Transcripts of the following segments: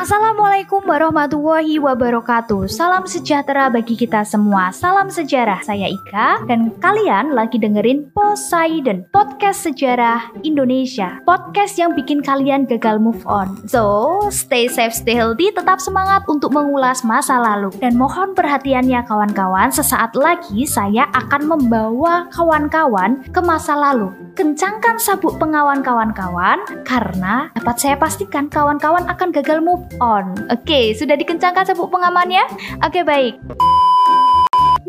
Assalamualaikum warahmatullahi wabarakatuh. Salam sejahtera bagi kita semua. Salam sejarah, saya Ika. Dan kalian lagi dengerin Poseidon Podcast Sejarah Indonesia. Podcast yang bikin kalian gagal move on. So, stay safe, stay healthy Tetap semangat untuk mengulas masa lalu. Dan mohon perhatiannya kawan-kawan. Sesaat lagi saya akan membawa kawan-kawan ke masa lalu. Kencangkan sabuk pengawan kawan-kawan Karena dapat saya pastikan kawan-kawan akan gagal move on. Oke, sudah dikencangkan sabuk pengamannya? Oke, baik.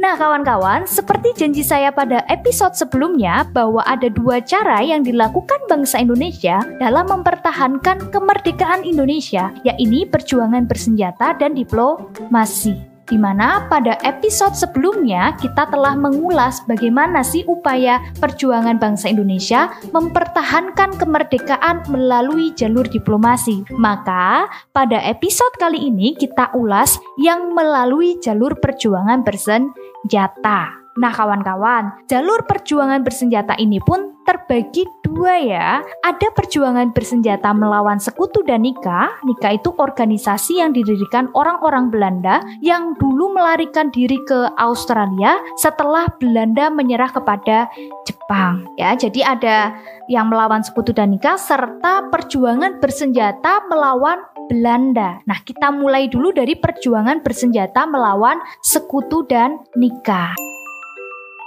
Nah, kawan-kawan, seperti janji saya pada episode sebelumnya bahwa ada dua cara yang dilakukan bangsa Indonesia dalam mempertahankan kemerdekaan Indonesia, yaitu perjuangan bersenjata dan diplomasi di mana pada episode sebelumnya kita telah mengulas bagaimana sih upaya perjuangan bangsa Indonesia mempertahankan kemerdekaan melalui jalur diplomasi. Maka pada episode kali ini kita ulas yang melalui jalur perjuangan bersenjata. Nah, kawan-kawan, jalur perjuangan bersenjata ini pun terbagi dua ya. Ada perjuangan bersenjata melawan sekutu dan Nika. Nika itu organisasi yang didirikan orang-orang Belanda yang dulu melarikan diri ke Australia setelah Belanda menyerah kepada Jepang. Ya, jadi ada yang melawan sekutu dan Nika serta perjuangan bersenjata melawan Belanda. Nah, kita mulai dulu dari perjuangan bersenjata melawan sekutu dan Nika.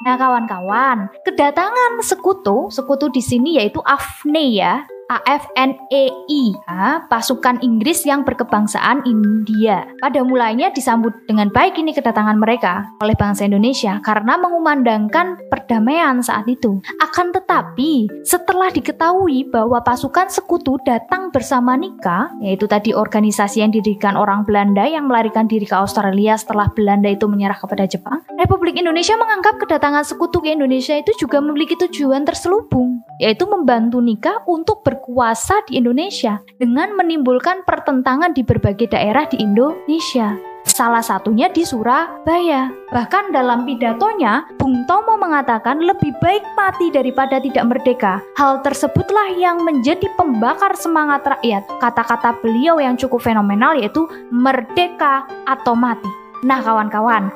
Nah, kawan-kawan, kedatangan sekutu, sekutu di sini yaitu Afne ya, AFNEI, ya, pasukan Inggris yang berkebangsaan India. Pada mulanya disambut dengan baik ini kedatangan mereka oleh bangsa Indonesia karena mengumandangkan perdamaian saat itu. Akan tetapi, setelah diketahui bahwa pasukan sekutu datang bersama Nika, yaitu tadi organisasi yang didirikan orang Belanda yang melarikan diri ke Australia setelah Belanda itu menyerah kepada Jepang, Republik Indonesia menganggap kedatangan sekutu ke Indonesia itu juga memiliki tujuan terselubung, yaitu membantu Nika untuk ber berkuasa di Indonesia dengan menimbulkan pertentangan di berbagai daerah di Indonesia. Salah satunya di Surabaya. Bahkan dalam pidatonya, Bung Tomo mengatakan lebih baik mati daripada tidak merdeka. Hal tersebutlah yang menjadi pembakar semangat rakyat. Kata-kata beliau yang cukup fenomenal yaitu merdeka atau mati. Nah kawan-kawan,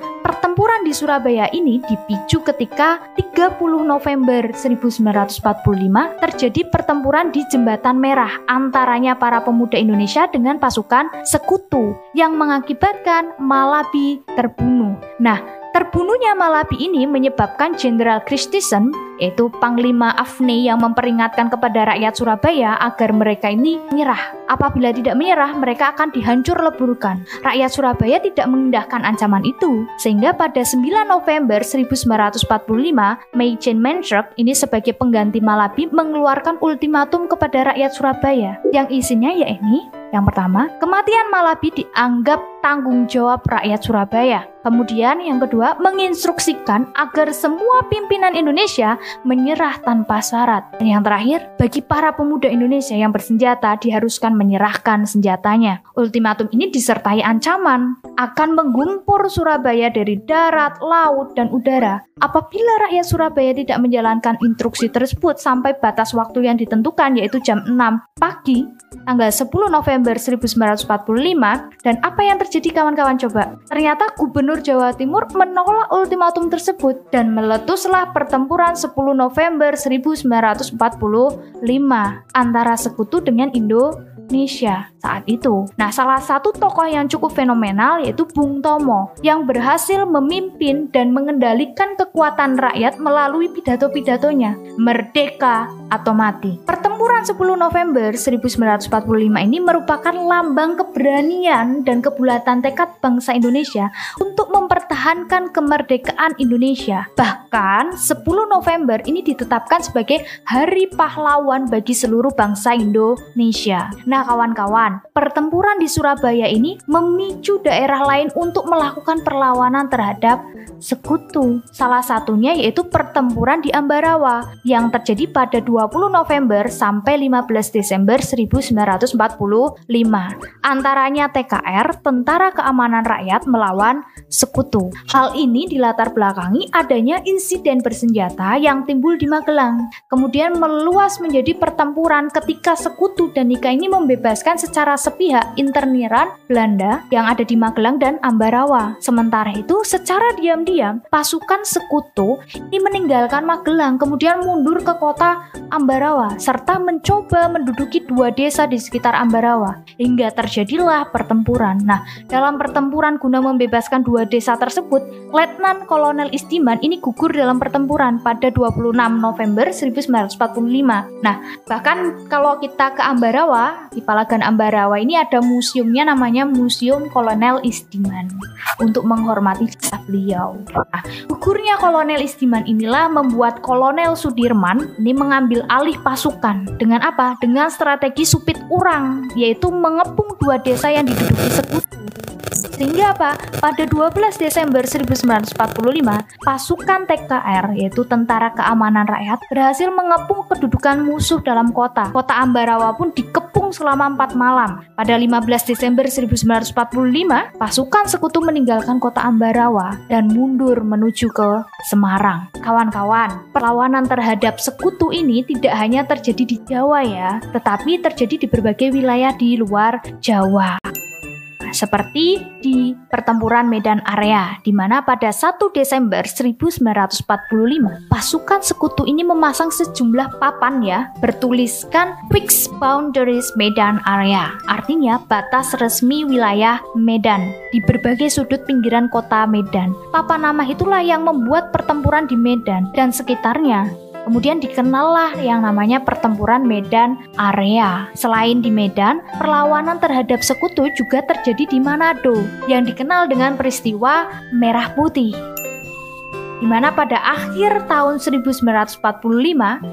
pertempuran di Surabaya ini dipicu ketika 30 November 1945 terjadi pertempuran di Jembatan Merah antaranya para pemuda Indonesia dengan pasukan sekutu yang mengakibatkan Malabi terbunuh. Nah, Terbunuhnya Malabi ini menyebabkan Jenderal Christison, yaitu Panglima Afne yang memperingatkan kepada rakyat Surabaya agar mereka ini menyerah. Apabila tidak menyerah, mereka akan dihancur leburkan. Rakyat Surabaya tidak mengindahkan ancaman itu, sehingga pada 9 November 1945, Meijen Manshock ini sebagai pengganti Malabi mengeluarkan ultimatum kepada rakyat Surabaya, yang isinya yaitu yang pertama, kematian Malabi dianggap tanggung jawab rakyat Surabaya. Kemudian yang kedua, menginstruksikan agar semua pimpinan Indonesia menyerah tanpa syarat. Dan yang terakhir, bagi para pemuda Indonesia yang bersenjata diharuskan menyerahkan senjatanya. Ultimatum ini disertai ancaman akan menggumpur Surabaya dari darat, laut, dan udara. Apabila rakyat Surabaya tidak menjalankan instruksi tersebut sampai batas waktu yang ditentukan yaitu jam 6 pagi tanggal 10 November 1945 dan apa yang terjadi kawan-kawan coba? Ternyata Gubernur Jawa Timur menolak ultimatum tersebut dan meletuslah pertempuran 10 November 1945 antara sekutu dengan Indonesia saat itu. Nah, salah satu tokoh yang cukup fenomenal yaitu Bung Tomo yang berhasil memimpin dan mengendalikan kekuatan rakyat melalui pidato-pidatonya, merdeka atau mati. Pertempuran 10 November 1945 ini merupakan lambang keberanian dan kebulatan tekad bangsa Indonesia untuk mempertahankan kemerdekaan Indonesia. Bahkan 10 November ini ditetapkan sebagai hari pahlawan bagi seluruh bangsa Indonesia. Nah, kawan-kawan, pertempuran di Surabaya ini memicu daerah lain untuk melakukan perlawanan terhadap sekutu. Salah satunya yaitu pertempuran di Ambarawa yang terjadi pada 20 20 November sampai 15 Desember 1945. Antaranya TKR, Tentara Keamanan Rakyat melawan Sekutu. Hal ini dilatar belakangi adanya insiden bersenjata yang timbul di Magelang. Kemudian meluas menjadi pertempuran ketika Sekutu dan Nika ini membebaskan secara sepihak interniran Belanda yang ada di Magelang dan Ambarawa. Sementara itu, secara diam-diam, pasukan Sekutu ini meninggalkan Magelang kemudian mundur ke kota Ambarawa serta mencoba menduduki dua desa di sekitar Ambarawa hingga terjadilah pertempuran. Nah, dalam pertempuran guna membebaskan dua desa tersebut, Letnan Kolonel Istiman ini gugur dalam pertempuran pada 26 November 1945. Nah, bahkan kalau kita ke Ambarawa, di Palagan Ambarawa ini ada museumnya namanya Museum Kolonel Istiman untuk menghormati beliau. Nah, gugurnya Kolonel Istiman inilah membuat Kolonel Sudirman ini mengambil alih pasukan dengan apa? Dengan strategi supit urang, yaitu mengepung dua desa yang diduduki sekutu. Sehingga apa? Pada 12 Desember 1945, pasukan TKR yaitu Tentara Keamanan Rakyat berhasil mengepung kedudukan musuh dalam kota. Kota Ambarawa pun dikepung selama 4 malam. Pada 15 Desember 1945, pasukan sekutu meninggalkan kota Ambarawa dan mundur menuju ke Semarang. Kawan-kawan, perlawanan terhadap sekutu ini tidak hanya terjadi di Jawa ya, tetapi terjadi di berbagai wilayah di luar Jawa seperti di pertempuran Medan Area, di mana pada 1 Desember 1945 pasukan sekutu ini memasang sejumlah papan ya bertuliskan Fixed Boundaries Medan Area, artinya batas resmi wilayah Medan di berbagai sudut pinggiran kota Medan. Papan nama itulah yang membuat pertempuran di Medan dan sekitarnya Kemudian dikenallah yang namanya pertempuran Medan Area. Selain di Medan, perlawanan terhadap sekutu juga terjadi di Manado yang dikenal dengan peristiwa Merah Putih di mana pada akhir tahun 1945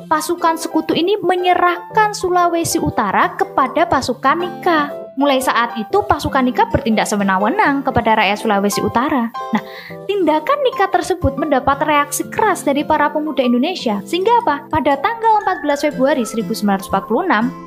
pasukan sekutu ini menyerahkan Sulawesi Utara kepada pasukan Nika. Mulai saat itu pasukan Nika bertindak sewenang-wenang kepada rakyat Sulawesi Utara. Nah, tindakan Nika tersebut mendapat reaksi keras dari para pemuda Indonesia. Sehingga apa? Pada tanggal 14 Februari 1946,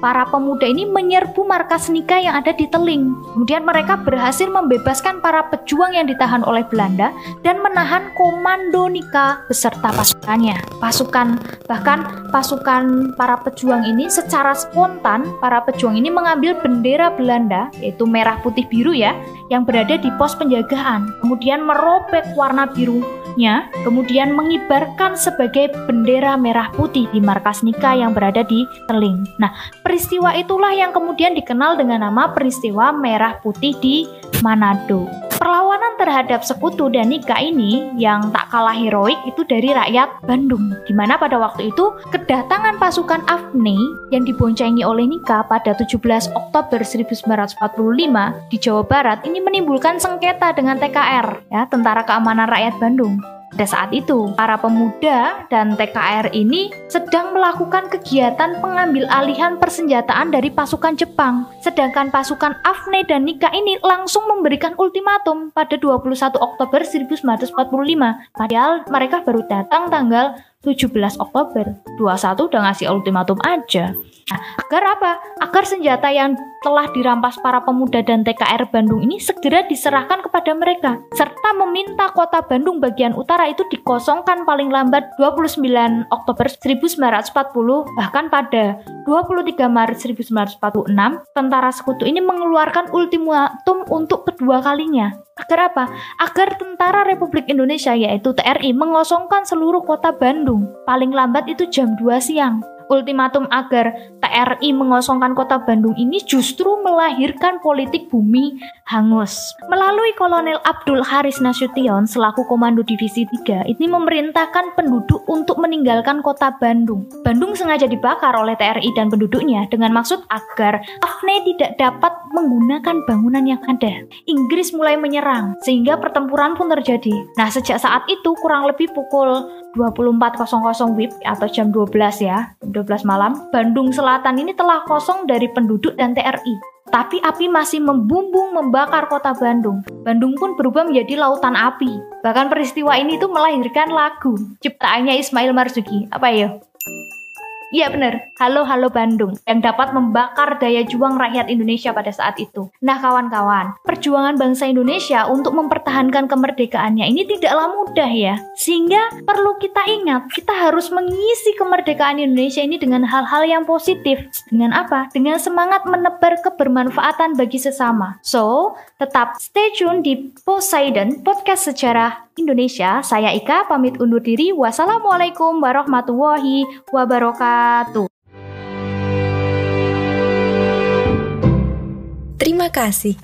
para pemuda ini menyerbu markas Nika yang ada di Teling. Kemudian mereka berhasil membebaskan para pejuang yang ditahan oleh Belanda dan menahan komando Nika beserta pasukannya. Pasukan bahkan pasukan para pejuang ini secara spontan para pejuang ini mengambil bendera Belanda Belanda, yaitu merah putih biru ya, yang berada di pos penjagaan. Kemudian merobek warna birunya, kemudian mengibarkan sebagai bendera merah putih di markas Nika yang berada di Teling. Nah, peristiwa itulah yang kemudian dikenal dengan nama peristiwa merah putih di Manado. Perlawanan terhadap sekutu dan Nika ini yang tak kalah heroik itu dari rakyat Bandung, di mana pada waktu itu kedatangan pasukan Afni yang diboncengi oleh Nika pada 17 Oktober 1945 di Jawa Barat ini menimbulkan sengketa dengan TKR, ya Tentara Keamanan Rakyat Bandung. Pada saat itu, para pemuda dan TKR ini sedang melakukan kegiatan pengambil alihan persenjataan dari pasukan Jepang. Sedangkan pasukan Afne dan Nika ini langsung memberikan ultimatum pada 21 Oktober 1945. Padahal mereka baru datang tanggal 17 Oktober. 21 udah ngasih ultimatum aja. Nah, agar apa? Agar senjata yang telah dirampas para pemuda dan TKR Bandung ini segera diserahkan kepada mereka, serta meminta kota Bandung bagian utara itu dikosongkan paling lambat 29 Oktober 1940, bahkan pada 23 Maret 1946, tentara sekutu ini mengeluarkan ultimatum untuk kedua kalinya. Agar apa? Agar tentara Republik Indonesia yaitu TRI mengosongkan seluruh kota Bandung, paling lambat itu jam 2 siang ultimatum agar TRI mengosongkan kota Bandung ini justru melahirkan politik bumi hangus. Melalui Kolonel Abdul Haris Nasution selaku Komando Divisi 3, ini memerintahkan penduduk untuk meninggalkan kota Bandung. Bandung sengaja dibakar oleh TRI dan penduduknya dengan maksud agar Afne tidak dapat menggunakan bangunan yang ada. Inggris mulai menyerang, sehingga pertempuran pun terjadi. Nah, sejak saat itu kurang lebih pukul 24.00 WIB atau jam 12 ya, 12 malam, Bandung Selatan ini telah kosong dari penduduk dan TRI. Tapi api masih membumbung membakar kota Bandung. Bandung pun berubah menjadi lautan api. Bahkan peristiwa ini tuh melahirkan lagu ciptaannya Ismail Marzuki. Apa ya? Iya benar, Halo Halo Bandung yang dapat membakar daya juang rakyat Indonesia pada saat itu. Nah kawan-kawan, perjuangan bangsa Indonesia untuk mempertahankan kemerdekaannya ini tidaklah mudah ya. Sehingga perlu kita ingat, kita harus mengisi kemerdekaan Indonesia ini dengan hal-hal yang positif. Dengan apa? Dengan semangat menebar kebermanfaatan bagi sesama. So, tetap stay tune di Poseidon Podcast Sejarah Indonesia. Saya Ika pamit undur diri. Wassalamualaikum warahmatullahi wabarakatuh. Terima kasih.